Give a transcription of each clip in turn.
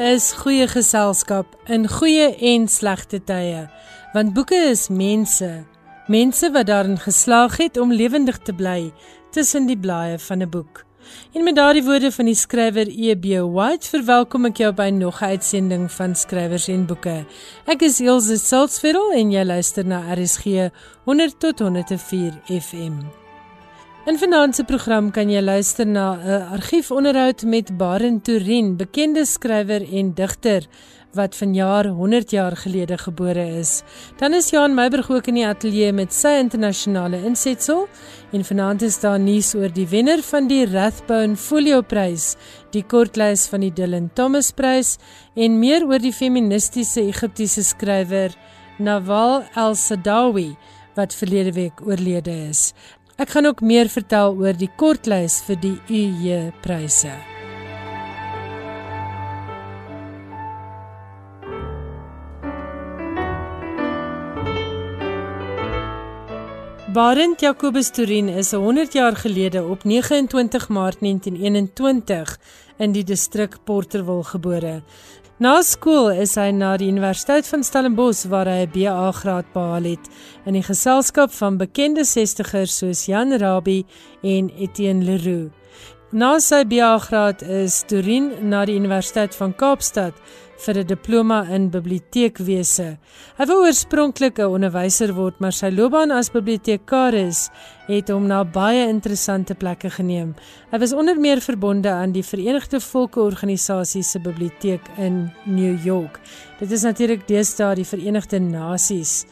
Is goeie geselskap in goeie en slegte tye, want boeke is mense, mense wat daarin geslaag het om lewendig te bly tussen die blaaie van 'n boek. En met daardie woorde van die skrywer E.B. White verwelkom ek jou by nog 'n uitsending van Skrywers en Boeke. Ek is Elsje Salzwetel en jy luister na RSG 100 tot 104 FM. In vanaand se program kan jy luister na 'n argiefonderhoud met Baren Turin, bekende skrywer en digter wat vanjaar 100 jaar gelede gebore is. Dan is Johan Meiburg ook in die ateljee met sy internasionale insetsel en vanaand is daar nuus oor die wenner van die Rathbone Folio Prys, die kortlys van die Dylan Thomas Prys en meer oor die feministiese Egiptiese skrywer Nawal El-Sadawi wat verlede week oorlede is. Ek gaan ook meer vertel oor die kortlys vir die UJ pryse. Barend Jacobus Turin is 100 jaar gelede op 29 Maart 1921 in die distrik Porterville gebore. Na skool is hy na die Universiteit van Stellenbosch waar hy 'n BA graad behaal het in die geselskap van bekende 60ers soos Jan Rabie en Etienne Leroux. Na sy BA graad is Turin na die Universiteit van Kaapstad vir 'n diploma in biblioteekwese. Hy wou oorspronklik 'n onderwyser word, maar sy loopbaan as bibliotekaris het hom na baie interessante plekke geneem. Hy was onder meer verbonde aan die Verenigde Volke Organisasie se biblioteek in New York. Dit is natuurlik deesdae die Verenigde Nasies.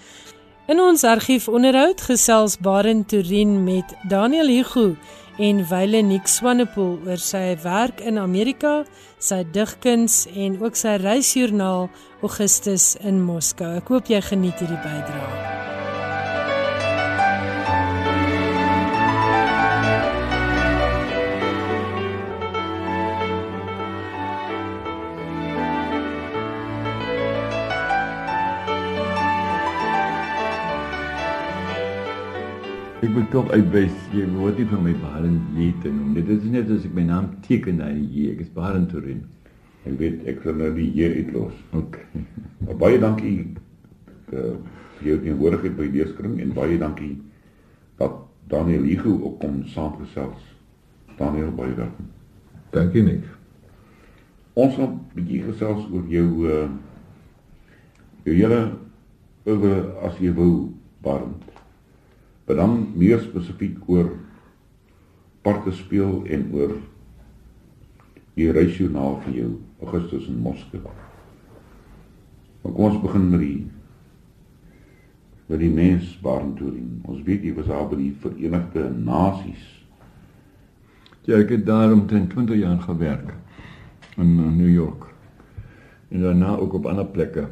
In ons argiefonderhoud gesels Baren Turin met Daniel Hugo en Wyle Nick Swanepoel oor sy werk in Amerika, sy digkuns en ook sy reisjoernaal Augustus in Moskou. Ek hoop jy geniet hierdie bydrae. Ek moet tog uitwys jy word nie van my Baren Lee te noem. Dit is net as ek my naam teken na die J. Ek is Baren Turin. Ek weet ek sal nou die J uitlos. OK. Maar baie dankie uh vir jou teenwoordigheid by die leeskring en baie dankie dat Daniel Hugo ook kom saamgesels. Daniel baie welkom. Dankie Nick. Ons gaan 'n bietjie gesels oor jou uh jou hele oor as jy wou Baren maar dan meer spesifiek oor parke speel en oor die reisjoernaal vir jou Augustus in Moskou. Maar kom ons begin met die met die mens Barnturing. Ons weet jy was al by die Verenigde Nasies. Ja, ek het daar omtrent 20 jaar gewerk in New York. En daarna ook op ander plekke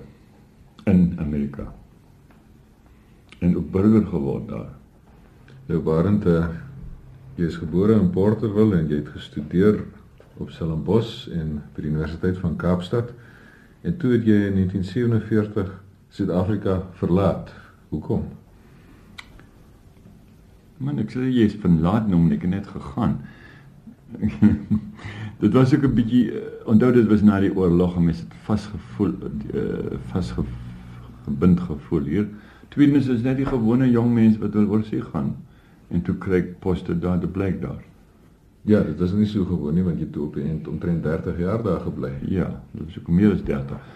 in Amerika. En ook burger geword daar. Nou Barend, uh, jy is gebore in Porterville en jy het gestudeer op Stellenbosch en by die Universiteit van Kaapstad. En toe het jy in 1947 Suid-Afrika verlaat. Hoekom? Man, ek sê jy is verlaat nou, ek het net gegaan. dit was ook 'n bietjie uh, onthou dit was na die oorlog en mens het vasgevoel uh, vasgebind gevoel hier. Tweedens is net die gewone jong mense wat wil oor see gaan en toe kry ek poste daar te blyk daar. Ja, dit is nie so gewoon nie want jy het op die end omtrent 30 jaar daar gebly. Ja, dit is ook meer as 30.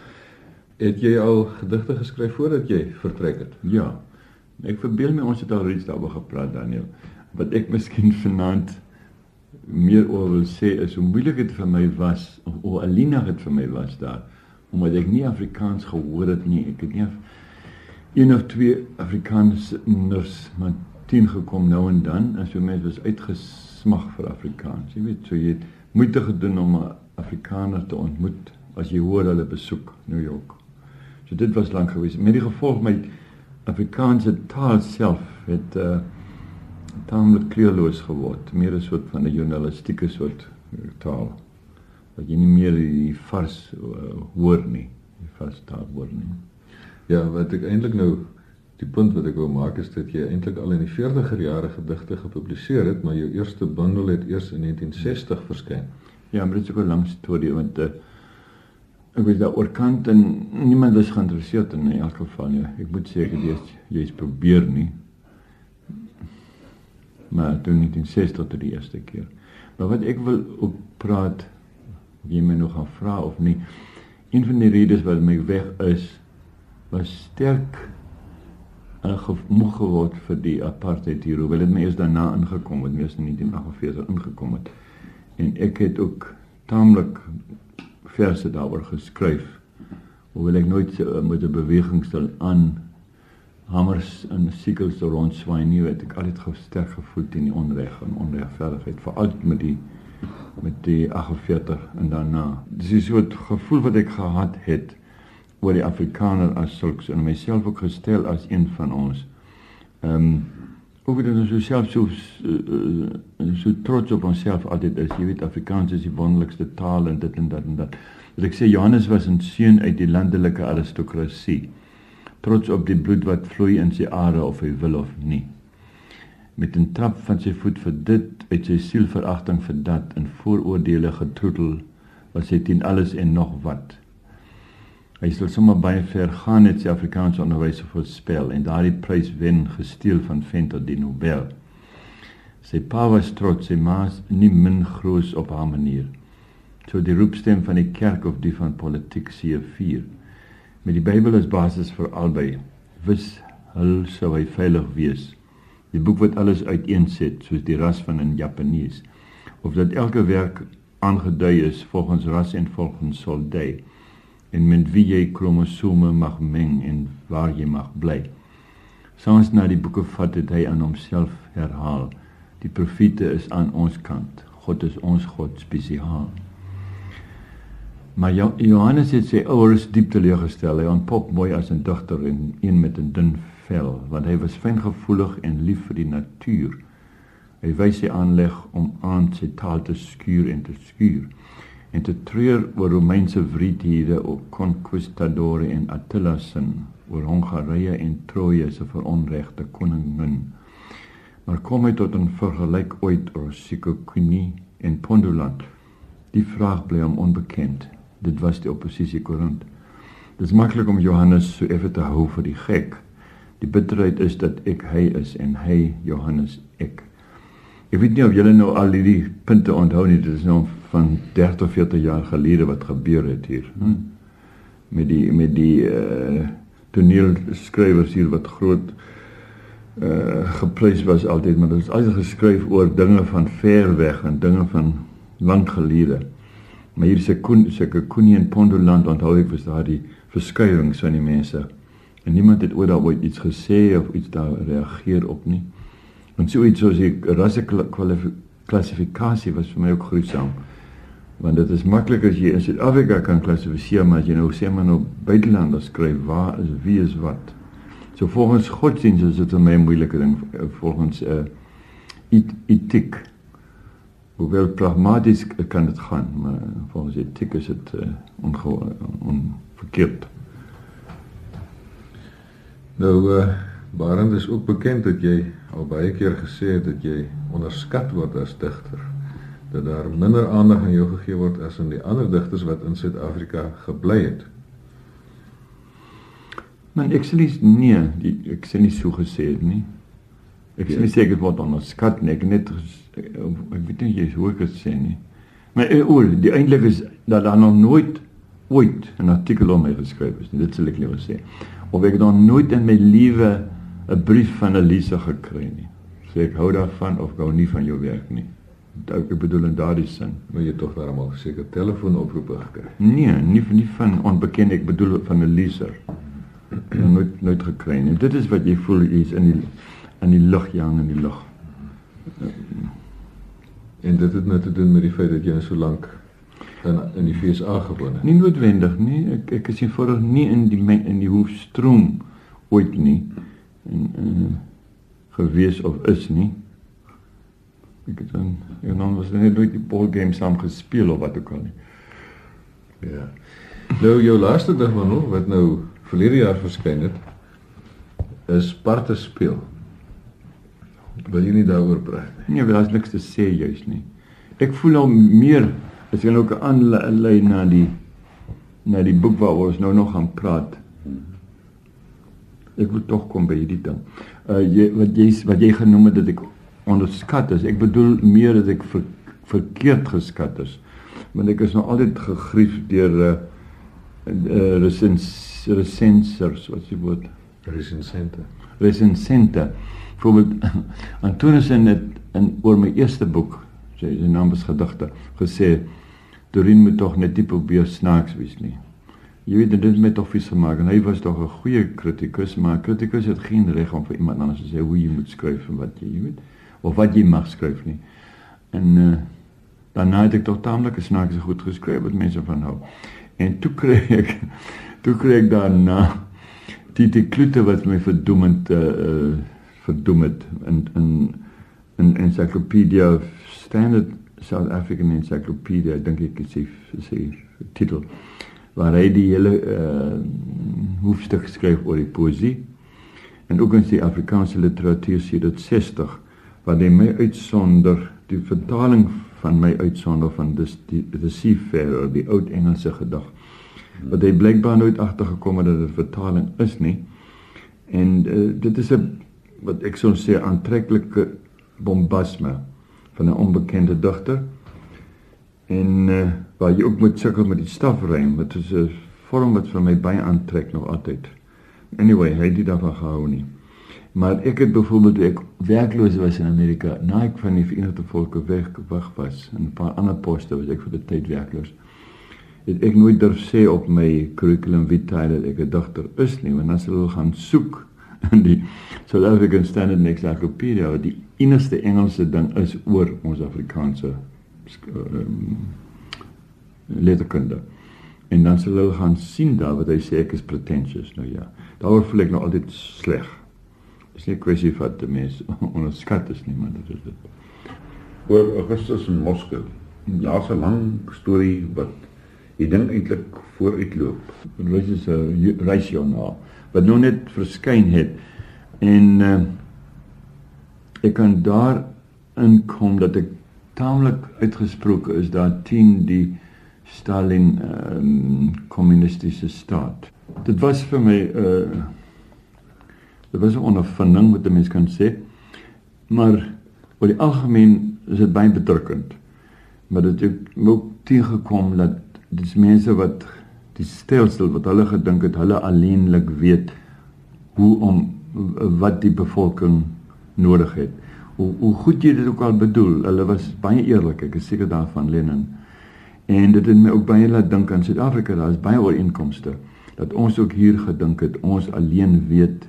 Het jy al gedigte geskryf voordat jy vertrek het? Ja. Ek verbeel my ons het al reeds daaroor gepraat Daniel. Wat ek miskien vanaand meer oor wil sê is hoe moeilik dit vir my was of hoe alleenig dit vir my was daar omdat ek nie Afrikaans gehoor het nie. Ek het nie een of twee Afrikaners maar 10 gekom nou en dan en so mense was uitgesmag vir Afrikaans. Jy weet, so jy het moeite gedoen om 'n Afrikaner te ontmoet as jy hoor hulle besoek New York. So dit was lank gewees. Met die gevolg my Afrikaanse taal self het uh taamlik kleurloos geword, meer 'n soort van 'n journalistieke soort taal. Wat jy nie meer die vars uh, hoor nie, die vars taal hoor nie. Ja, wat ek eintlik nou Die punt wat ek wil maak is dat jy eintlik al in die 40er jare gedigte gepubliseer het, maar jou eerste bundel het eers in 1960 verskyn. Ja, maar dit is ook 'n lang storie want uh, ek weet daar oorkant en niemand was geïnteresseerd in elk geval nie. Ek moet sê ek het jy's jy's probeer nie. Maar toe in 60 tot die eerste keer. Maar wat ek wil ook praat wie my nog gaan vra of nie. Een van die redes wat my weg is was sterk en gemoeg geword vir die apartheid hier. Hoewel dit my eers daarna ingekom het, mees in 1948 ingekom het. En ek het ook taamlik verse daaroor geskryf. Hoewel ek nooit uh, met 'n beweging stel aan hamers en sikels rondswaai nie, het ek altyd gesterk gevoel teen die onreg en onregverdigheid, veral met die met die 48 en daarna. Dis 'n soort gevoel wat ek gehad het oor die Afrikaner as sulks en myself ook gestel as een van ons. Ehm um, ook dit is self so uh, so trots op onsself altyd is. Jy weet Afrikaans is die wonderlikste taal en dit en dat en dat. Dat ek sê Johannes was 'n seun uit die landelike aristokrasie. Trots op die bloed wat vloei in sy are of hy wil of nie met 'n trap van sy voet vir dit uit sy sielveragting vir dat in vooroordeele getroetel was hy teen alles en nog wat hy sou sommer baie ver gaan het sy Afrikaanse onderwys voorspel en daardie prys wen gesteel van Venter die Nobel. Sy pa was trots sy ma nie min groot op haar manier. So die roepstem van die kerk of die van politiek sie vier. Met die Bybel as basis vir albei. Wis hul sou hy veilig wees. Die boek wat alles uiteenset soos die ras van 'n Japanees. Of dat elke werk aangedui is volgens ras en volgens soldij en met wie jy kromosome mag meng en waar jy mag bly. Soms na die boeke vat dit hy aan homself herhaal. Die profete is aan ons kant. God is ons God spesiaal. Maar Johannes het sy ouers diep teleurgestel. Hy ontpop mooi as 'n digter en een met 'n dun vel want hy was fyngevoelig en lief vir die natuur. Hy wys sy aanleg om aan sy taal te skuur en te skuur en te treur oor Romeinse wreedhede op conquistadore en Attila se oor Hongarye en Troje se veronregte koningin. Maar kom hy tot 'n vergelyk ooit oor Sikokuni en Pondoland? Die vraag bly hom onbekend. Dit was die oppositie Korint. Dit is maklik om Johannes so effe te hou vir die gek. Die bitterheid is dat ek hy is en hy Johannes ek. Ek weet nie of julle nou al hierdie punte onthou nie. Dit is nou van 30 of 40 jaar gelede wat gebeur het hier. Hm? Met die met die uh toneelskrywers hier wat groot uh geprys was altyd, maar dit is altyd geskryf oor dinge van ver weg en dinge van lank gelede. Maar hier se kon seker Koenie en Pondoland onthou ek was daar die verskuiwings van die mense. En niemand het ooit daaroor iets gesê of iets daar reageer op nie. En so iets soos die rasseklassifikasie was vir my ook gruisam. Want dit is maklik as jy in Suid-Afrika kan klassifiseer, maar as jy nou sê maar nou buitelanders skryf waar is wie is wat. So volgens godsdienst is dit 'n baie moeilike ding volgens 'n uh, etiek. Hoewel pragmaties kan dit gaan, maar volgens etiek is dit uh, onverkeerd. Nou uh Barend is ook bekend dat jy al baie keer gesê het dat jy onderskat word as digter. Dat daar minder aandag aan jou gegee word as aan die ander digters wat in Suid-Afrika gebly het. Maar ek sê nie nee, die, ek sê nie so gesê het nie. Ek sê nie seker word onderskat nie, ek net ek weet nie jy hoe ek dit sê nie. Maar eh, oor die eintlik is dat daar nog nooit ooit 'n artikel om my geskryf is nie. Dit sal ek liewer sê of ek nog nooit in my lewe 'n brief van Elise gekry nie. Sê ek hou daarvan of gou nie van jou werk nie. Ek bedoel in daardie sin, maar jy tog daarom seker telefoonoproepe gekry. Nee, nie nie van onbekend, ek bedoel van Elise. nooit nooit gekry nie. Dit is wat jy voel is in die in die lug jang in die lug. En dit het net te doen met die feit dat jy nou so lank in in die FSA gewoon het. Nie noodwendig nie. Ek ek is eenvoudig nie in die in die hoofstroom ooit nie en uh, gewees of is nie. Ek het dan ja nou was net nooit die ball game saam gespeel of wat ook al nie. Ja. Nou jou laaste dag van nog wat nou verlede jaar verskyn het is parte speel. Wil jy nie daaroor praat nie? Nee, daar is niks te sê juis nie. Ek voel nou meer as jy ook aanlei na die na die boek waaroor ons nou nog gaan praat. Ek wil tog kom by hierdie ding. Uh jy wat jy wat jy genoem het dat ek onderskat is. Ek bedoel meer dat ek ver, verkeerd geskat is. Want ek is nog altyd gegrief deur uh, uh resens resensers wat jy word resensente. Resensente. Byvoorbeeld Antonius in dit in oor my eerste boek, sy sy naam is gedigte, gesê Dorien moet tog net nie probeer snaaks wees nie. Jy weet dit het met tog vies gemaak en hy was tog 'n goeie kritikus, maar kritikus het geen reg om vir iemand anders te sê hoe jy moet skryf en wat jy, jy weet of wat jy mag skryf nie. En uh, daarna het ek tog taamlik snaaks goed geskryf wat mense van hou. En toe kry ek toe kry ek daarna die die klute wat my verdoemend uh, uh verdoem het in in in encyclopedia standard South African Encyclopedia dink ek is sy titel waar hy die hele uh, hoofstuk skryf oor die poesie en ook in die Afrikaanse literatuur sê dit 60 wat hy my uitsonder die vertaling van my uitsonder van dis die seafarer die oud Engelse gedig wat hy blykbaar nooit agtergekom het dat dit 'n vertaling is nie en uh, dit is 'n wat ek sou sê aantreklike bombasme van 'n onbekende digter. En uh, waar jy ook moet sukkel met die stafrym, wat is 'n vorm wat vir my baie aantrek nog altyd. Anyway, hy het dit daarvan gehou nie. Maar ek het byvoorbeeld ek werkloos was in Amerika, na ek van die Verenigde Volke weg weg was en 'n paar ander poste was ek vir die tyd werkloos. Het ek nooit durf sê op my curriculum vitae dat ek 'n digter is nie, want as hulle gaan soek in die South African Standard Encyclopedia wat die enigste Engelse ding is oor ons Afrikaanse um, letterkunde. En dan sal hulle gaan sien daar wat hy sê ek is pretentious nou ja. Daaroor voel ek nou altyd sleg. Dis nie 'n kwessie van die mens onderskat is nie, maar dit is dit. Oor Augustus in Moskou. Daar's 'n lang storie wat die ding eintlik vooruitloop. Dit is 'n nou wat nou net verskyn het en uh, ek kan daar inkom dat ek taamlik uitgesproke is daar 10 die Stalin um, kommunistiese staat. Dit was vir my 'n uh, eh, dit was 'n ondervinding wat 'n mens kan sê. Maar oor die algemeen is dit baie bedrukkend. Maar dit het ook teëgekom dat dis mense wat die stelsel wat hulle gedink het hulle alleenlik weet hoe om wat die bevolking nodig het. Hoe hoe goed jy dit ook al bedoel, hulle was baie eerlik, ek is seker daarvan Lenin. En dit het my ook baie laat dink aan Suid-Afrika, daar is baie ooreenkomste dat ons ook hier gedink het ons alleen weet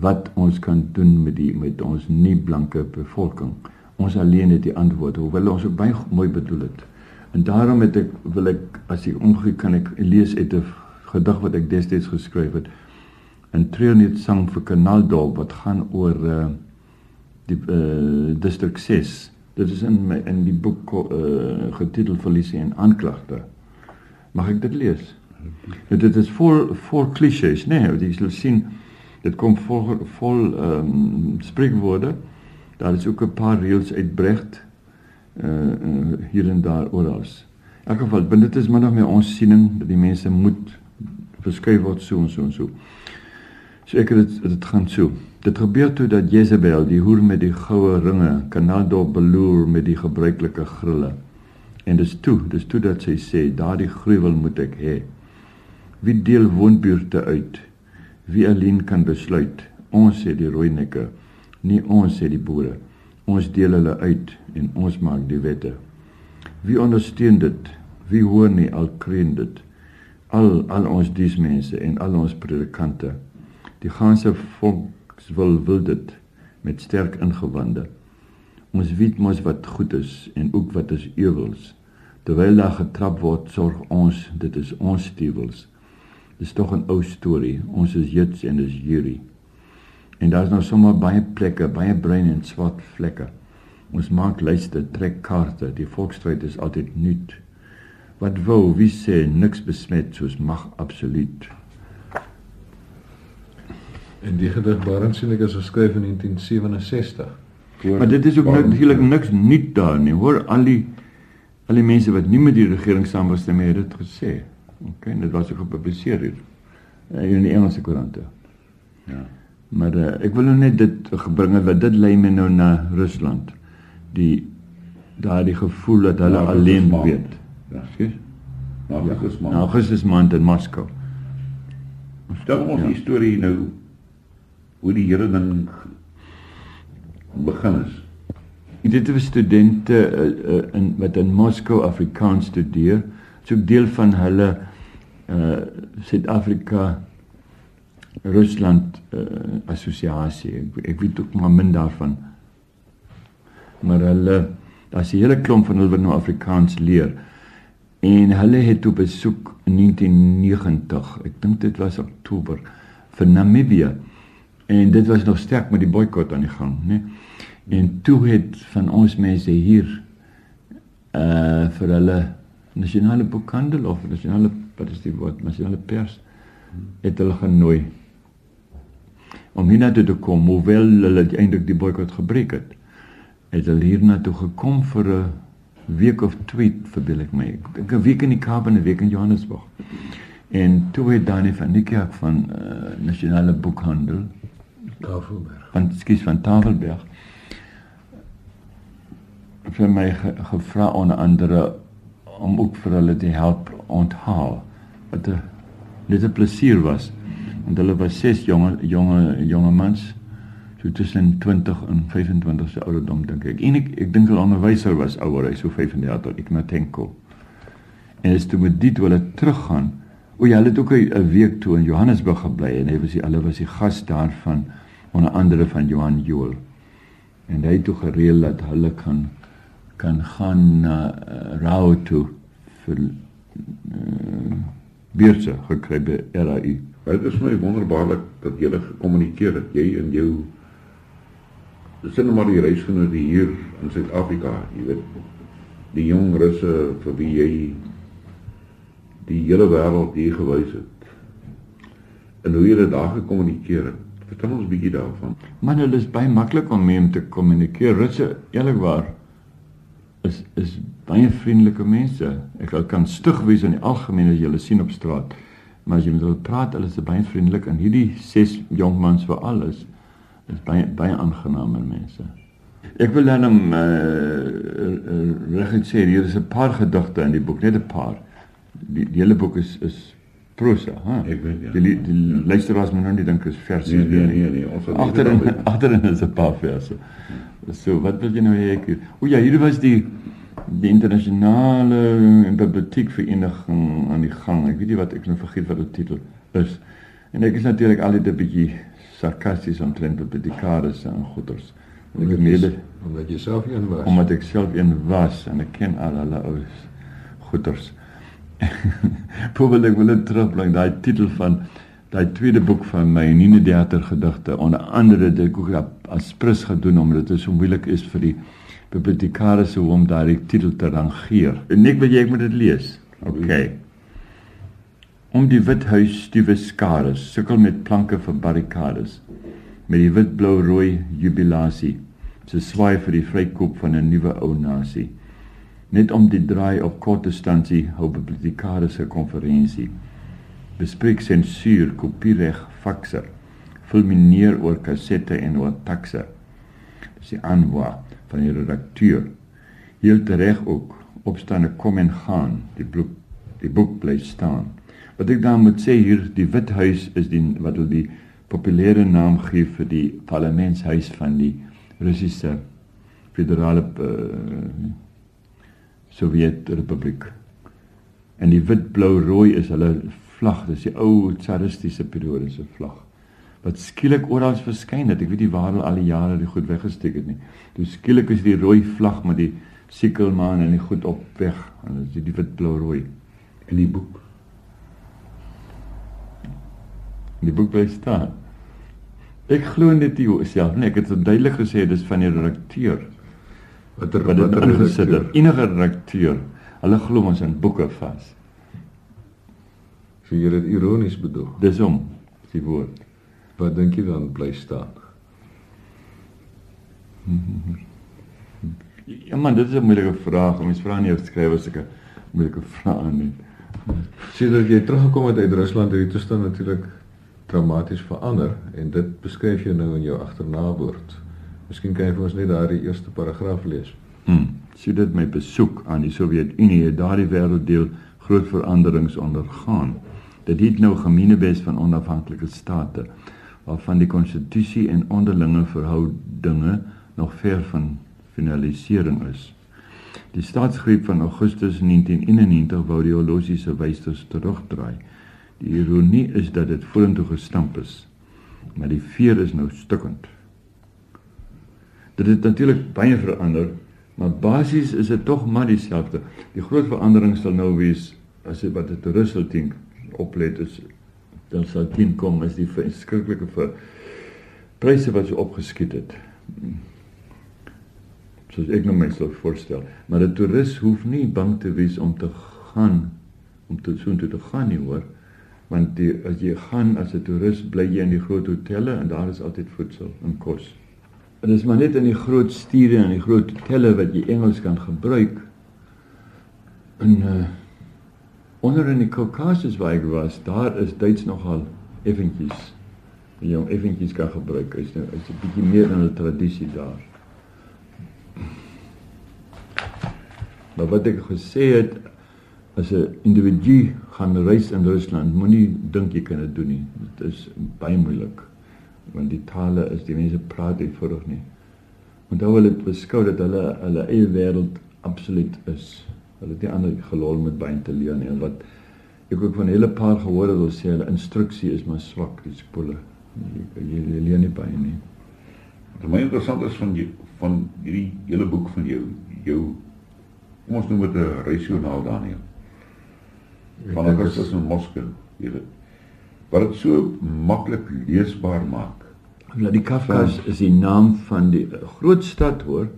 wat ons kan doen met die met ons nie blanke bevolking. Ons alleen het die antwoord, hoewel ons ook baie mooi bedoel het. En daarom het ek wil ek as ek omgee kan ek lees uit 'n gedig wat ek destyds geskryf het. 'n Treurniet sang vir Kanaldorp wat gaan oor uh die uh distrik 6. Dit is in my in die boek uh getitel Verliese en aanklagte. Mag ek dit lees? Dit is vol vol klisjées, nee, jy sal sien. Dit kom vol vol ehm um, spreekwoorde. Daar is ook 'n paar reëls uit Brecht uh hier en daar oral. In elk geval, binne dit is maar nog meer ons siening dat die mense moet verskuif word so en so en so. So ek het dit gaan so. Dit gebeur toe dat Jezebel, die hoer met die goue ringe, Kanado beloer met die gebruikelike grille. En dis toe, dis toe dat sy sê, daardie gruwel moet ek hê. Wie deel woonbuurte uit? Wie alleen kan besluit? Ons sê die rooi nekke, nie ons sê die boere. Ons deel hulle uit en ons maak die wette. Wie ondersteun dit? Wie hoor nie al kreun dit? Al al ons dies mense en al ons predikante. Die ganse volk wil wil dit met sterk ingewande. Ons weet mos wat goed is en ook wat is ewels. Terwyl daar getrap word, sorg ons, dit is ons stewels. Dis tog 'n ou storie. Ons is Jits en dis Juri. En daar's nou sommer baie plekke, baie bruin en swart vlekke. Ons maak lyste, trek kaarte, die volksstryd is altyd nuut. Wat wou wie sê niks besmet soos mag absoluut. En die gedig Barend sien ek is geskryf in 1967. Hoor, maar dit is ook natuurlik niks nuut daar nie. Hoor al die al die mense wat nie met die regering saamgestem het, het dit gesê. OK, en dit was ook gepubliseer hier uh, in die Engelse koerante. Ja. Maar uh, ek wil nou net dit gebring het wat dit lei my nou na Rusland. Die daardie gevoel dat hulle Na alleen Augustus weet. Ja. Skus. Ja. dit is Na maar. Augustus maand in Moskou. Stel ons Ja. die storie nou hoe die hele ding begin is. Dit is studente uh, uh, in wat in Moskou Afrikaans studeer. Is ook deel van hulle uh Suid-Afrika Rusland uh, assosiasie. Ek, ek weet ook maar min daarvan. Maar hulle daar's 'n hele klomp van hulle wat nou Afrikaans leer. En hulle het toe besoek in 1990. Ek dink dit was Oktober vir Namibië. En dit was nog sterk met die boikot aan die gang, né? En toe het van ons mense hier uh vir hulle nasionale boekhandel of nasionale wat is die woord? Nasionale pers het hulle genooi. Om hiernatoe te kom hoewel hulle eintlik die boikot gebreek het het hulle hiernatoe gekom vir 'n week of twee verbeel ek my. Ek dink 'n week in die Kaap en 'n week in Johannesburg. En toe het Dani van Niekerk van uh, nasionale boekhandel Tafelberg. van skuis van Tafelberg vir my ge, gevra onder andere om ook vir hulle te help onthaal wat 'n net 'n plesier was want hulle was ses jonge jonge jonge mans so tussen 20 en 25 se ouderdom dink ek. En ek ek dink hulle onderwyser was ouer hy so 35 Ignatenko en is toe met dit hulle teruggaan o ja hulle het ook 'n week toe in Johannesburg gebly en hy was die hulle was die gas daarvan onder andere van Johan Joel. En hy het toe gereël dat hulle kan kan gaan na uh, Rao toe vir uh, beurse gekry by RAI. Dit is my wonderbaarlik dat jy gekommunikeer het, jy en jou sien maar die reisgenote hier in Suid-Afrika, jy weet, die jong russe vir wie jy die hele wêreld hier gewys het. En hoe jy dit daar gekommunikeer het. Vertel ons 'n bietjie daarvan. Man, hulle is baie maklik om mee om te kommunikeer. Russe, eerlikwaar, is is baie vriendelike mense. Ek kan stug wees in die algemeen as jy hulle sien op straat. Maar as jy met hulle praat, hulle is baie vriendelik en hierdie ses jong mans vir alles is baie baie aangename mense. Ek wil dan hom uh, reg sê hier is 'n paar gedigte in die boek, net 'n paar. Die, die hele boek is is prosa, hè? Ek weet, ja. Die, die, ja. luisteraars moet nou nie dink is verse Nee, nee, nee, nee, ons nie Agterin agterin is 'n paar verse. So, wat wil jy nou hê ek? O ja, hier was die die internasionale biblioteekvereniging aan die gang. Ek weet nie wat ek nou vergeet wat die titel is. En ek is natuurlik altyd 'n bietjie sarkasties omtrent bibliotekaris en goeters. En Ek het mede omdat jy self een was. omdat ek self een was en ek ken al hulle ou goeters. Probeer ek wil net terugbring daai titel van daai tweede boek van my Nine Theater gedigte onder andere dit ek ook as prins gedoen omdat dit so moeilik is vir die bibliotekaris om daai titel te rangeer. En ek wil jy ek moet dit lees. OK. Om die wit huis stiewe skare sukkel met planke vir barrikades met die wit blou rooi jubilasie se swaai vir die vrykoop van 'n nuwe ou nasie net om die draai op kort distansie hou bibliotekaris 'n konferensie bespreek sensuur kopiereg fakse. Fulmineer oor kassette en oor takse. Dis die aanwa van die redakteur. Heel reg ook opstaande kom en gaan. Die boek die boek bly staan. Wat ek dan moet sê hier die wit huis is die wat hulle die populêre naam gee vir die parlementshuis van die Russiese federale uh, Sovjetrepubliek. En die wit blou rooi is hulle vlag, dis die ou tsaristiese periode se vlag wat skielik oral verskyn het. Ek weet nie waar hulle al die jare die goed weggesteek het nie. Toe skielik is die rooi vlag met die sikkelmaan en die goed op weg. En dit is die wit blou rooi in die boek. In die boek bly staan. Ek glo net nie self nie. Ek het dit duidelik gesê dis van die redakteur watter wat dit watter ingesit redakteur? het. Enige redakteur, hulle glo ons in boeke vas. So jy het ironies bedoel. Dis hom, die woord. Wat dink jy dan bly staan? Ja man, dit is 'n moeilike vraag. Mens vra nie of skrywer sulke moeilike vrae nie. Sedert jy teruggekom het uit Rusland het die toestand natuurlik dramaties verander en dit beskryf jy nou in jou agternawoord. Miskien kan jy vir ons net daardie eerste paragraaf lees. Hmm. Sedert my besoek aan die Sowjetunie het daardie wêrelddeel groot veranderings ondergaan. Dit het nou gemeenebes van onafhanklike state waarvan die konstitusie en onderlinge verhoudinge nog ver van finalisering is. Die staatsgreep van Augustus 1991 wou die horlosiese wysers terugdraai. Die ironie is dat dit vorentoe gestamp is, maar die veer is nou stukkend. Dit het natuurlik baie verander, maar basies is dit tog maar dieselfde. Die groot verandering sal nou wees as jy wat toerist wil dink oplet is dan sal teen kom is die verskriklike vir pryse wat so opgeskiet het soos ek nou myself voorstel. Maar 'n toerist hoef nie bang te wees om te gaan om te so toe te gaan nie hoor. Want die, as jy gaan as 'n toerist bly jy in die groot hotelle en daar is altyd voedsel en kos. En dit is maar net in die groot stede en die groot hotelle wat jy Engels kan gebruik. En uh onder in die Kaukasus waar ek was, daar is Duits nogal effentjies. Jy hom effentjies kan gebruik. Is nou is 'n bietjie meer in 'n tradisie daar. Maar wat ek gesê het as 'n individu gaan reis in Rusland, moenie dink jy kan dit doen nie. Dit is baie moeilik. Want die tale is die mense praat nie vir nie. Want dan wil dit beskou dat hulle hulle eie wêreld absoluut is. Hulle het nie ander gelol met baie te leer nie. En wat ek ook van hele paar gehoor het, hulle sê hulle instruksie is maar swak, die skole. Jy leer nie baie nie. Wat my interessant is van jy, van hierdie hele boek van jou, jou Kom ons noem dit 'n rasionaal Daniel. Van Augustus in Moskou, jy weet. Wat dit so maklik leesbaar maak. Die Kafkas is die naam van die groot stad hoor.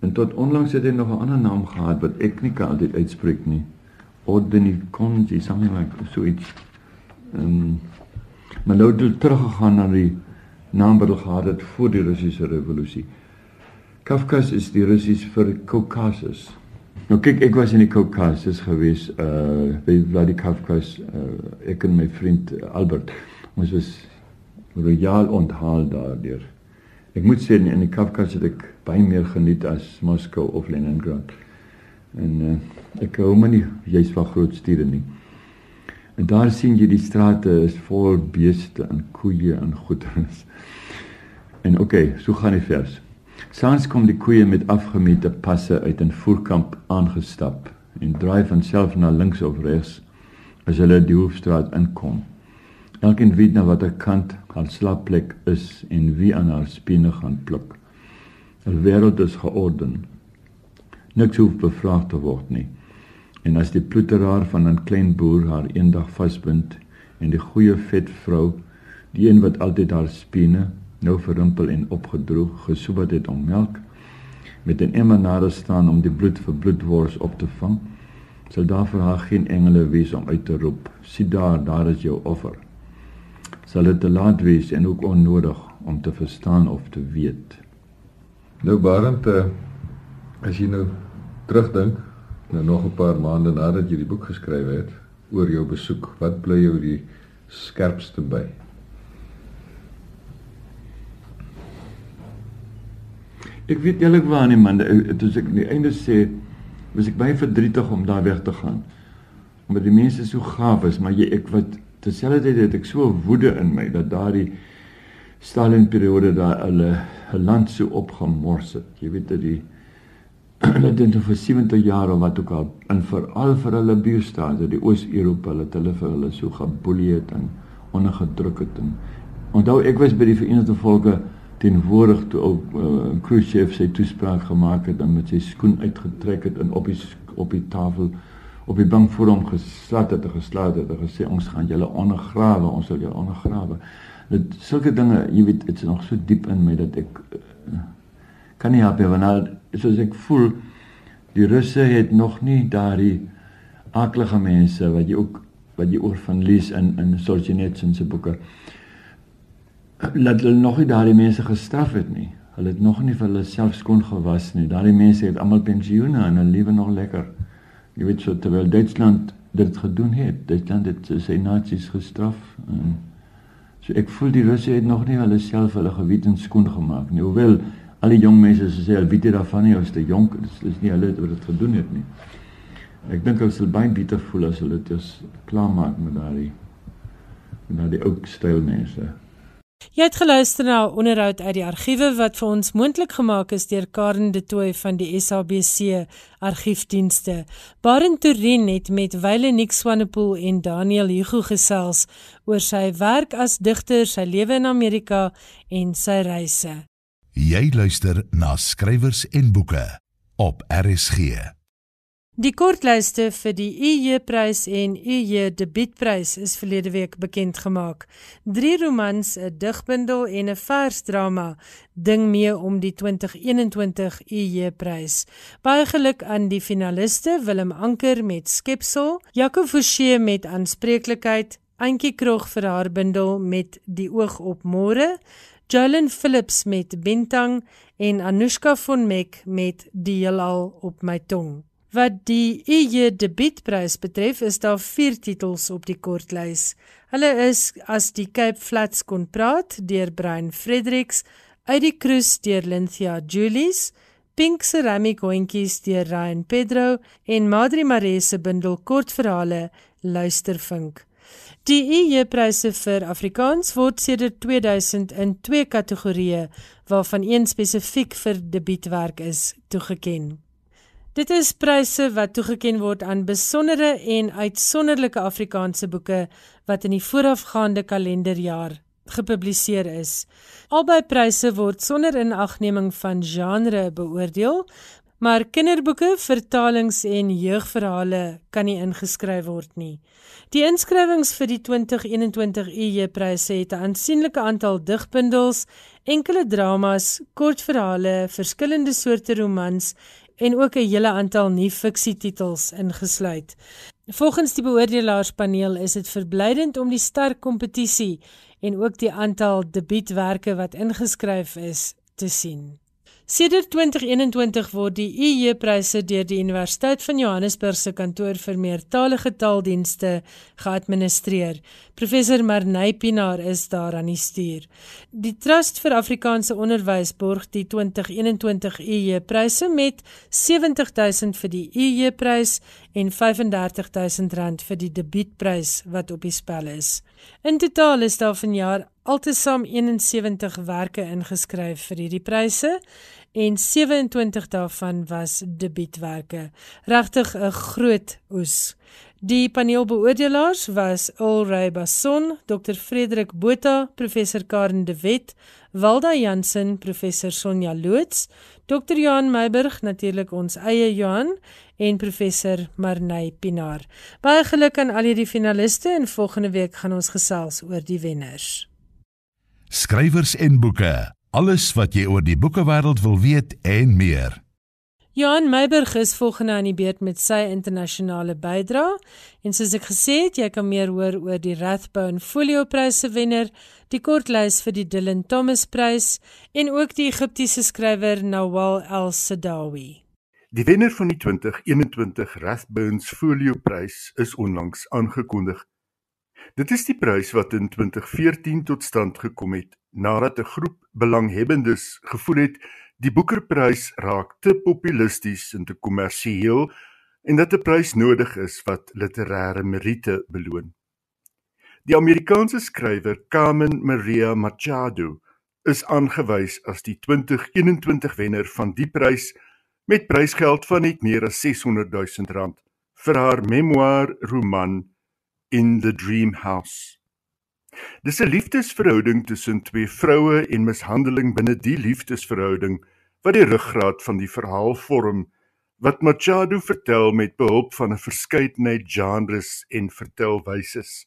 En tot onlangs het hy nog 'n ander naam gehad wat ek nie kan altyd uitspreek nie. Odenikonji, something like so iets. Ehm um, maar nou het teruggegaan na die naam wat hy gehad het voor die Russiese revolusie. Kafkas is die Russies vir Kaukasus. Nou kyk, ek was in die Kaukasus gewees uh by Vladikavkaz uh ek en my vriend uh, Albert. Ons was royaal onthaal daardeur. Ek moet sê in die Kafkas het ek baie meer geniet as Moskou of Leningrad. En uh ek hou my nie jy's van groot stede nie. En daar sien jy die strate is vol beeste en koeie en goederes. En okay, so gaan die vers. Saans kom die koeie met afgemete passe uit 'n voerkamp aangestap en draai van self na links of regs as hulle die hoofstraat inkom. Elkeen weet na watter kant haar slaapplek is en wie aan haar spine gaan pluk. Die wêreld is georden. Niks hoef bevraag te word nie. En as die ploeteraar van 'n klein boer haar eendag vasbind en die goeie vet vrou, die een wat altyd haar spine nou verrimpel en opgedroog, gesoebat het om melk met 'n emmer nader staan om die bloed vir bloedwors op te vang, sal daar vir haar geen engele wees om uit te roep: "Sien daar, daar is jou offer." Sal dit te laat wees en ook onnodig om te verstaan of te weet. Nou Barend, uh, as jy nou terugdink, nou nog 'n paar maande nadat jy die boek geskryf het oor jou besoek, wat bly jou die skerpste by? Ek weet eerlikwaar nie man, toe ek aan die einde sê, was ek baie verdrietig om daar weg te gaan. Omdat die mense so gaaf is, maar jy ek wat terselfdertyd het ek so woede in my dat daardie Stalin periode daar hulle 'n land so opgemors het. Jy weet dat die hulle dit vir 70 jaar of wat ook al en veral vir hulle buurstate, die Oos-Europa, hulle hulle vir hulle so geboelie het en ondergedruk het en onthou ek was by die Verenigde Volke teenwoordig toe ook uh, Khrushchev sy toespraak gemaak het en met sy skoen uitgetrek het en op die op die tafel op die bank voor hom geslat het en geslaat het en gesê ons gaan julle ondergrawe ons sal julle ondergrawe. Dit sulke dinge jy weet dit's nog so diep in my dat ek uh, kan nie help want nou soos ek voel die russe het nog nie daardie aardige mense wat jy ook wat jy oor van lees in in Solzhenitsyn se boeke laat hulle nog nie daardie mense gestraf het nie. Hulle het nog nie vir hulle self skoon gewas nie. Daardie mense het almal pensioene en hulle lewe nog lekker. Jy weet so terwyl Duitsland dit gedoen het. Duitsland het sy nasies gestraf en so ek voel die Russe het nog nie hulle self hulle geweten skoon gemaak nie. Hoewel al die jong mense sê al weet jy daarvan nie as jy jonk is, is nie hulle wat dit gedoen het nie. Ek dink hulle sal baie beter voel as hulle dit klaar maak met daai met daai ou styl mense. Jy het geluister na 'n onderhoud uit die argiewe wat vir ons moontlik gemaak is deur Karen de Tooy van die SABC Argiefdienste. Baron Turin het met Wyle Nick Swanepoel en Daniel Hugo gesels oor sy werk as digter, sy lewe in Amerika en sy reise. Jy luister na skrywers en boeke op RSG. Die kortlyste vir die EJ-prys en EJ debuutprys is verlede week bekend gemaak. Drie romans, 'n digbundel en 'n versdrama ding mee om die 2021 EJ-prys. Baie geluk aan die finaliste Willem Anker met Skepsel, Jaco Forsie met Aanspreeklikheid, Antjie Krog vir haar bundel met Die oog op môre, Jolyn Phillips met Bentang en Anushka von Meck met Die heelal op my tong. Wat die EJ debuutprys betref, is daar 4 titels op die kortlys. Hulle is As die Cape Flats kon praat deur Brian Fredericks, Uit die Cruise deur Lynthia Julies, Pink Ceramic Hondjies deur Ryan Pedro en Madri Maree se bundel kortverhale Luistervink. Die EJ-pryse vir Afrikaans word sedert 2000 in twee kategorieë, waarvan een spesifiek vir debuutwerk is, toegekend. Dit is pryse wat toegekend word aan besondere en uitsonderlike Afrikaanse boeke wat in die voorafgaande kalenderjaar gepubliseer is. Albei pryse word sonder inagneming van genre beoordeel, maar kinderboeke, vertalings en jeugverhale kan nie ingeskryf word nie. Die inskrywings vir die 2021 EJ-pryse het 'n aansienlike aantal digbundels, enkele dramas, kortverhale, verskillende soorte romans en ook 'n hele aantal nuwe fiksietitels ingesluit. Volgens die beoordelaarspaneel is dit verblydend om die sterk kompetisie en ook die aantal debuutwerke wat ingeskryf is te sien. Sedert 2021 word die EJ-pryse deur die Universiteit van Johannesburg se kantoor vir meertalige taaldienste geadministreer. Professor Marnay Pinaar is daar aan die stuur. Die Trust vir Afrikaanse Onderwys borg die 2021 EJ-pryse met 70000 vir die EJ-prys en 35000 rand vir die debuutprys wat op die spel is. In totaal is daar vanjaar altesaam 71 werke ingeskryf vir hierdie pryse en 27 daarvan was debuutwerke. Regtig 'n groot oes. Die paneelbeoordelaars was Ulray Bason, Dr Frederik Botha, Professor Karen de Wet, Walda Jansen, Professor Sonja Loots, Dr Johan Meiburg, natuurlik ons eie Johan en Professor Marnay Pinaar. Baie geluk aan al hierdie finaliste en volgende week gaan ons gesels oor die wenners skrywers en boeke. Alles wat jy oor die boekewêreld wil weet en meer. Johan Meiburg is volgende aan die beurt met sy internasionale bydrae en soos ek gesê het, jy kan meer hoor oor die Rathbone Folio Pryse wenner, die kortlys vir die Dylan Thomas Prys en ook die Egiptiese skrywer Nawal El-Sadawi. Die wenner van die 2021 Rathbone Folio Prys is onlangs aangekondig. Dit is die prys wat in 2014 tot stand gekom het nadat 'n groep belanghebbendes gevoel het die Boekerprys raak te populisties en te kommersieel en dat 'n prys nodig is wat literêre meriete beloon. Die Amerikaanse skrywer Carmen Maria Machado is aangewys as die 2021 wenner van die prys met prysgeld van net meer as 600 000 rand vir haar memoir roman in the dream house. Dis 'n liefdesverhouding tussen twee vroue en mishandeling binne die liefdesverhouding wat die ruggraat van die verhaal vorm wat Machado vertel met behulp van 'n verskeidenheid genres en vertelwyses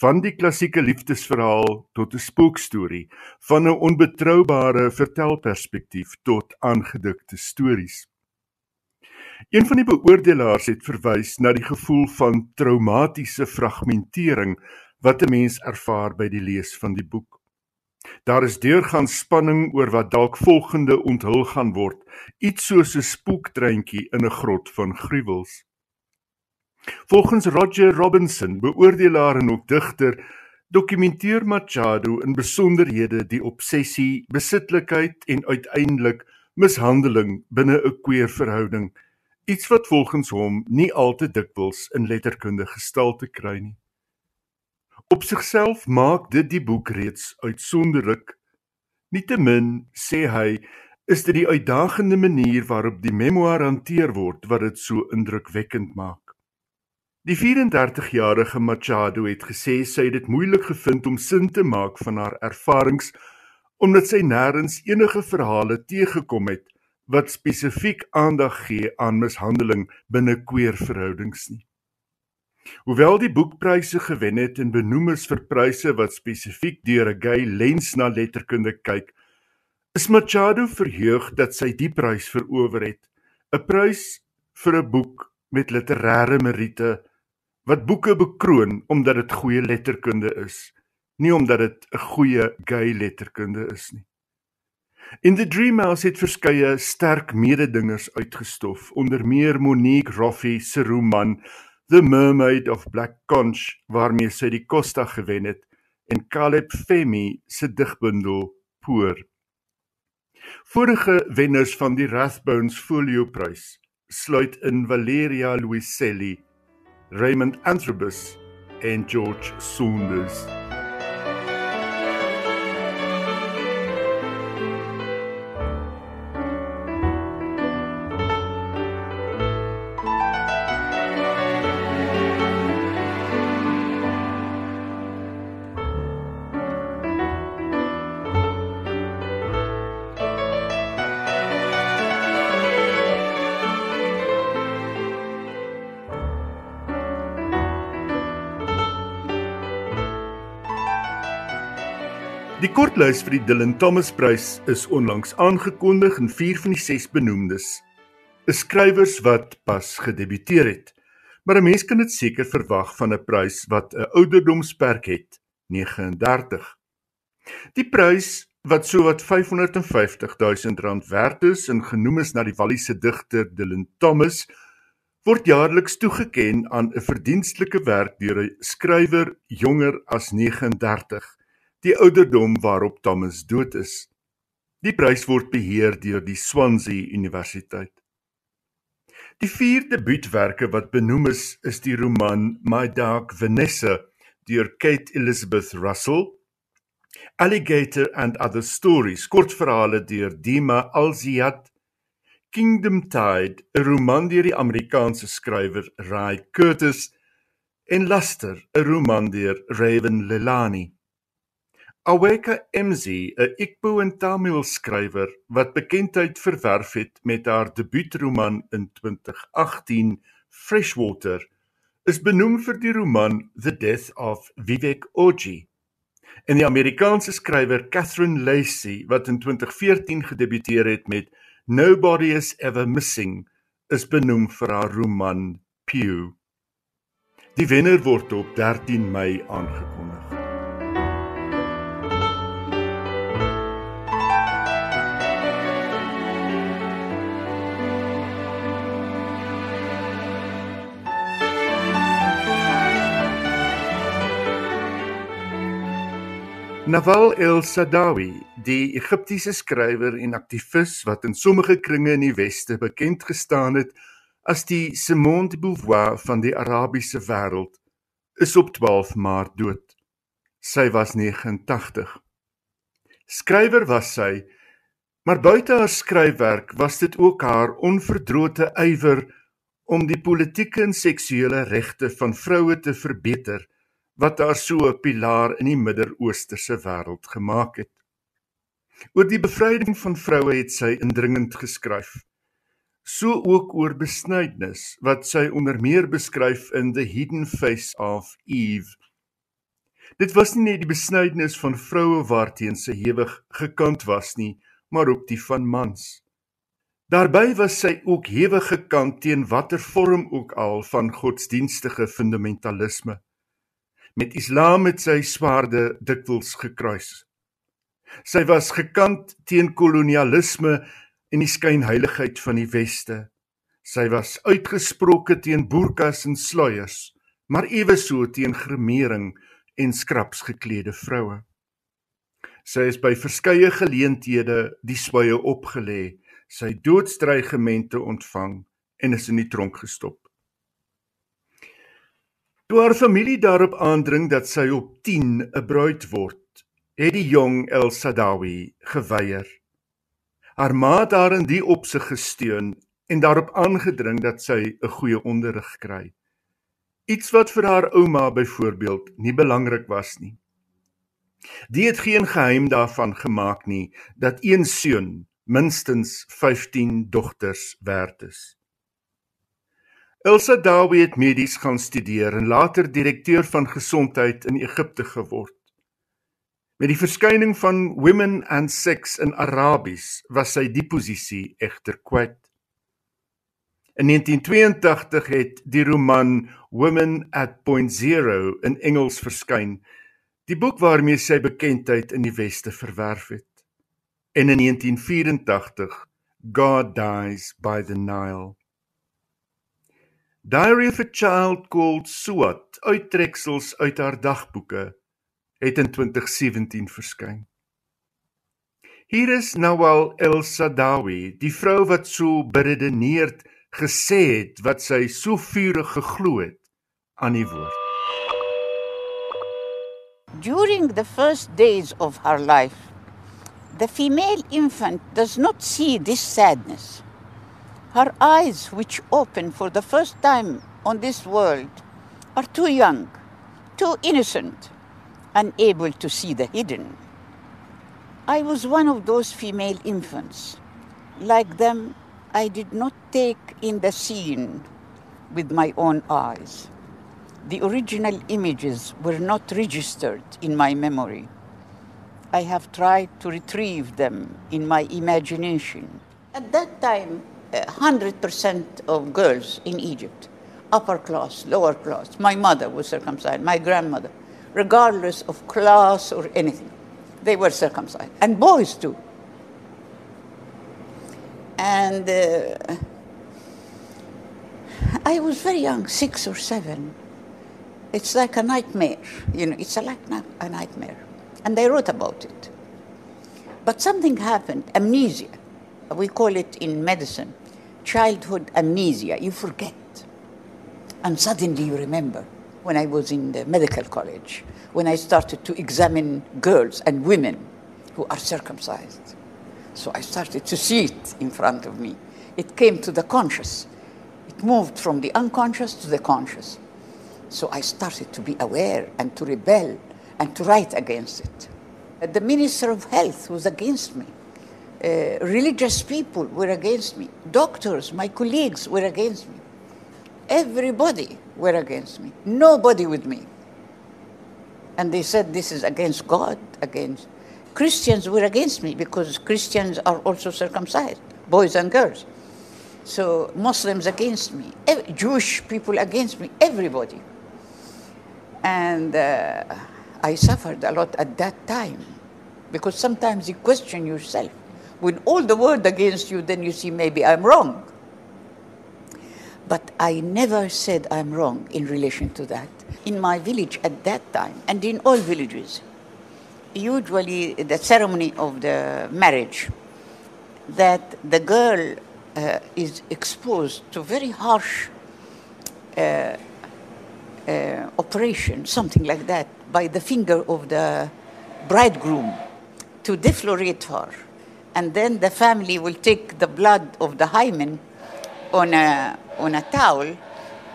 van die klassieke liefdesverhaal tot 'n spookstorie van 'n onbetroubare vertelperspektief tot aangedikte stories. Een van die beoordelaars het verwys na die gevoel van traumatiese fragmentering wat 'n mens ervaar by die lees van die boek. Daar is deurgaan spanning oor wat dalk volgende onthul gaan word, iets soos 'n spooktreintjie in 'n grot van gruwels. Volgens Roger Robinson, beoordelaar en ook digter, dokumenteer Machado in besonderhede die obsessie, besitlikheid en uiteindelik mishandeling binne 'n queerverhouding, iets wat volgens hom nie al te dikwels in letterkunde gestalte kry nie. Op sigself maak dit die boek reeds uitsonderlik. Nietemin sê hy, is dit die uitdagende manier waarop die memoir hanteer word wat dit so indrukwekkend maak. Die 34-jarige Machado het gesê sy het dit moeilik gevind om sin te maak van haar ervarings omdat sy nêrens enige verhale teëgekom het wat spesifiek aandag gee aan mishandeling binne queer-verhoudings nie. Hoewel die boek pryse gewen het en benoem is vir pryse wat spesifiek deur 'n gay lens na letterkunde kyk, is Machado verheug dat sy die prys verower het, 'n prys vir 'n boek met literêre meriete wat boeke bekroon omdat dit goeie letterkunde is, nie omdat dit 'n goeie gay letterkunde is nie. In the Dream House het verskeie sterk mededingers uitgestof, onder meer Monique Roffey se roman The Mermaid of Black Conch waarmee sy die Costa gewen het en Caleb Femi se digbundel Poor. Vorige wenners van die Rathbones Folio Prys sluit in Valeria Luiselli Raymond Antrobus en George Saunders. Kortlys vir die Dylan Thomas Prys is onlangs aangekondig en vier van die ses benoemdes is skrywers wat pas gedebuteer het. Maar 'n mens kan dit seker verwag van 'n prys wat 'n ouderdomsperk het, 39. Die prys wat sowat 550 000 rand werd is en genoem is na die Walliese digter Dylan Thomas word jaarliks toegeken aan 'n verdienstelike werk deur 'n skrywer jonger as 39 die ouderdom waarop Thomas dood is. Die prys word beheer deur die Swansea Universiteit. Die vier debuutwerke wat benoem is, is die roman My Dark Vanessa deur Kate Elizabeth Russell, Alligator and Other Stories, kortverhale deur Dima Alziad, Kingdom Tide, 'n roman deur die Amerikaanse skrywer Ray Curtis en Luster, 'n roman deur Raven Lelani. Aweka Mzi, 'n Igbo en Tamil skrywer wat bekendheid verwerf het met haar debuutroman in 2018, Freshwater, is benoem vir die roman The Death of Vivek Oji. En die Amerikaanse skrywer Catherine Lacey, wat in 2014 gedebuteer het met Nobody is Ever Missing, is benoem vir haar roman Pew. Die wenner word op 13 Mei aangekondig. Nawal el-Saadawi, die Egiptiese skrywer en aktivis wat in sommige kringe in die Weste bekend gestaan het as die Simone de Beauvoir van die Arabiese wêreld, is op 12 Maart dood. Sy was 89. Skrywer was sy, maar buite haar skryfwerk was dit ook haar onverdrote ywer om die politieke en seksuele regte van vroue te verbeter wat haar so 'n pilaar in die Midde-Oosterse wêreld gemaak het. Oor die bevryding van vroue het sy indringend geskryf. So ook oor besnydenis wat sy onder meer beskryf in The Hidden Face of Eve. Dit was nie net die besnydenis van vroue waarteen sy hewig gekant was nie, maar ook die van mans. Daarby was sy ook hewig gekant teen watter vorm ook al van godsdienstige fundamentalisme met Islam met sy swaarde dikwels gekruis. Sy was gekant teen kolonialisme en die skynheiligheid van die weste. Sy was uitgesproke teen boerkas en sluiers, maar eweso teen gremering en skraps geklede vroue. Sy is by verskeie geleenthede die swye opgelê, sy doodstrygemente ontvang en is in die tronk gestop. Toe haar familie daarop aandring dat sy op 10 'n bruid word, het die jong El Sadawi geweier. Haar ma het haar in die opsig gesteun en daarop aangedring dat sy 'n goeie onderrig kry. Iets wat vir haar ouma byvoorbeeld nie belangrik was nie. Die het geen geheim daarvan gemaak nie dat een seun minstens 15 dogters werd is. Elsa Dawie het medies gaan studeer en later direkteur van gesondheid in Egipte geword. Met die verskyning van Women and Sex in Arabies was sy die posisie egter kwyt. In 1982 het die roman Women at Point Zero in Engels verskyn Die boek waarmee sy bekendheid in die weste verwerf het. En in 1984 God Dies by the Nile. Diary of a Child Called Suat, uittreksels uit haar dagboeke, het in 2017 verskyn. Hier is Nawal El Sadawi, die vrou wat so beredeneerd gesê het wat sy so vurig geglo het aan die woord. During the first days of her life, the female infant does not see this sadness. Her eyes, which open for the first time on this world, are too young, too innocent, unable to see the hidden. I was one of those female infants. Like them, I did not take in the scene with my own eyes the original images were not registered in my memory. I have tried to retrieve them in my imagination. At that time, 100% of girls in Egypt, upper class, lower class, my mother was circumcised, my grandmother, regardless of class or anything, they were circumcised, and boys too. And uh, I was very young, six or seven it's like a nightmare, you know, it's like a nightmare. And I wrote about it. But something happened, amnesia. We call it in medicine childhood amnesia. You forget. And suddenly you remember when I was in the medical college, when I started to examine girls and women who are circumcised. So I started to see it in front of me. It came to the conscious. It moved from the unconscious to the conscious. So I started to be aware and to rebel and to write against it. The Minister of Health was against me. Uh, religious people were against me. Doctors, my colleagues, were against me. Everybody were against me. Nobody with me. And they said this is against God, against Christians were against me because Christians are also circumcised, boys and girls. So Muslims against me, Jewish people against me, everybody. And uh, I suffered a lot at that time because sometimes you question yourself. When all the world against you, then you see maybe I'm wrong. But I never said I'm wrong in relation to that. In my village at that time, and in all villages, usually the ceremony of the marriage, that the girl uh, is exposed to very harsh uh, uh, operation, something like that, by the finger of the bridegroom to deflorate her. And then the family will take the blood of the hymen on a, on a towel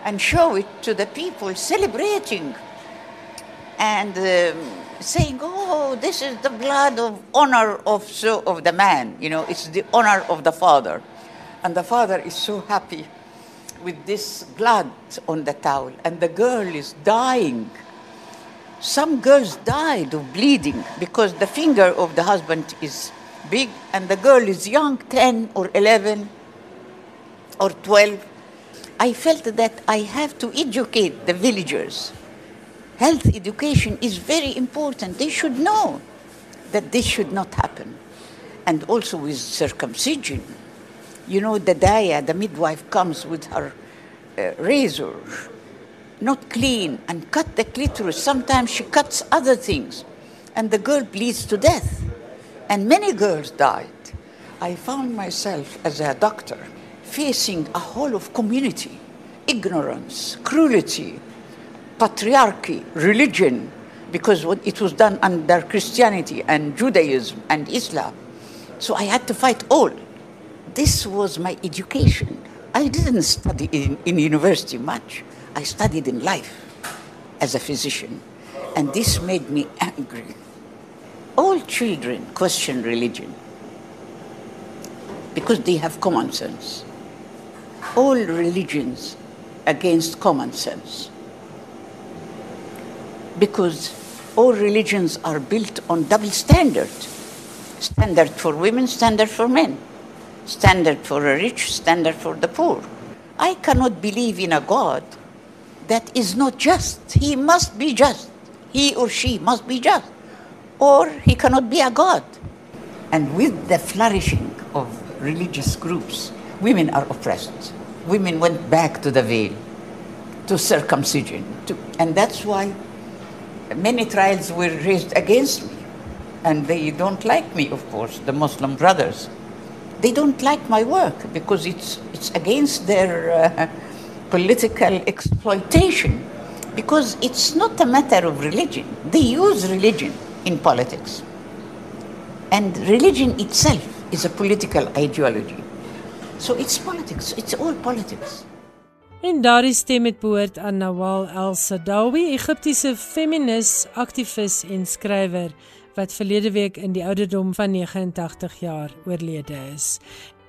and show it to the people celebrating and um, saying, oh, this is the blood of honor of, so, of the man. You know, it's the honor of the father. And the father is so happy with this blood on the towel, and the girl is dying. Some girls died of bleeding because the finger of the husband is big and the girl is young 10 or 11 or 12. I felt that I have to educate the villagers. Health education is very important. They should know that this should not happen. And also with circumcision You know, the daya, the midwife, comes with her uh, razor, not clean, and cut the clitoris. Sometimes she cuts other things, and the girl bleeds to death. And many girls died. I found myself as a doctor facing a whole of community, ignorance, cruelty, patriarchy, religion, because it was done under Christianity and Judaism and Islam. So I had to fight all. This was my education. I didn't study in, in university much. I studied in life as a physician. And this made me angry. All children question religion because they have common sense. All religions against common sense. Because all religions are built on double standard. Standard for women, standard for men. Standard for the rich, standard for the poor. I cannot believe in a God that is not just. He must be just. He or she must be just. Or he cannot be a God. And with the flourishing of religious groups, women are oppressed. Women went back to the veil, to circumcision. To, and that's why many trials were raised against me. And they don't like me, of course, the Muslim brothers. They don't like my work because it's, it's against their uh, political exploitation. Because it's not a matter of religion. They use religion in politics. And religion itself is a political ideology. So it's politics, it's all politics. En daardie stem het behoort aan Nawal El-Sadawi, Egiptiese feminis, aktivis en skrywer wat verlede week in die ouderdom van 89 jaar oorlede is.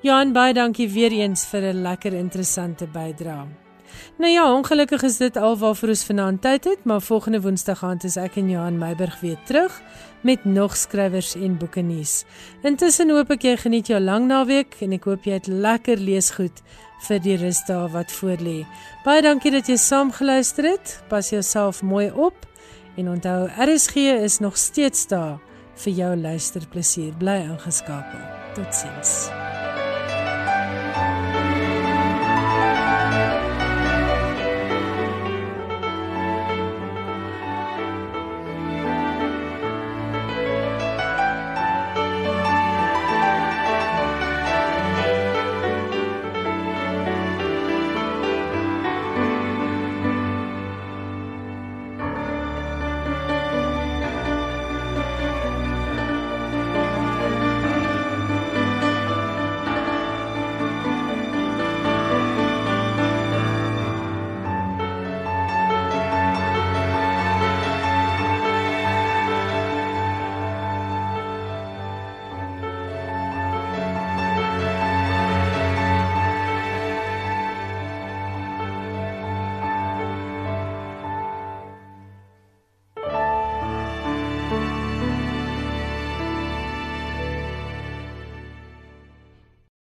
Johan, baie dankie weer eens vir 'n lekker interessante bydrae. Nou ja, ongelukkig is dit alwaarvoor ons vanaand tyd het, maar volgende Woensdag aand is ek en Johan Meiburg weer terug met nog skrywers en boeke nuus. Intussen hoop ek jy geniet jou lang naweek en ek hoop jy het lekker leesgoed vir die rusdae wat voorlê. Baie dankie dat jy saam geluister het. Pas jouself mooi op en onthou RSG is nog steeds daar vir jou luisterplesier. Bly ingeskakel. Totsiens.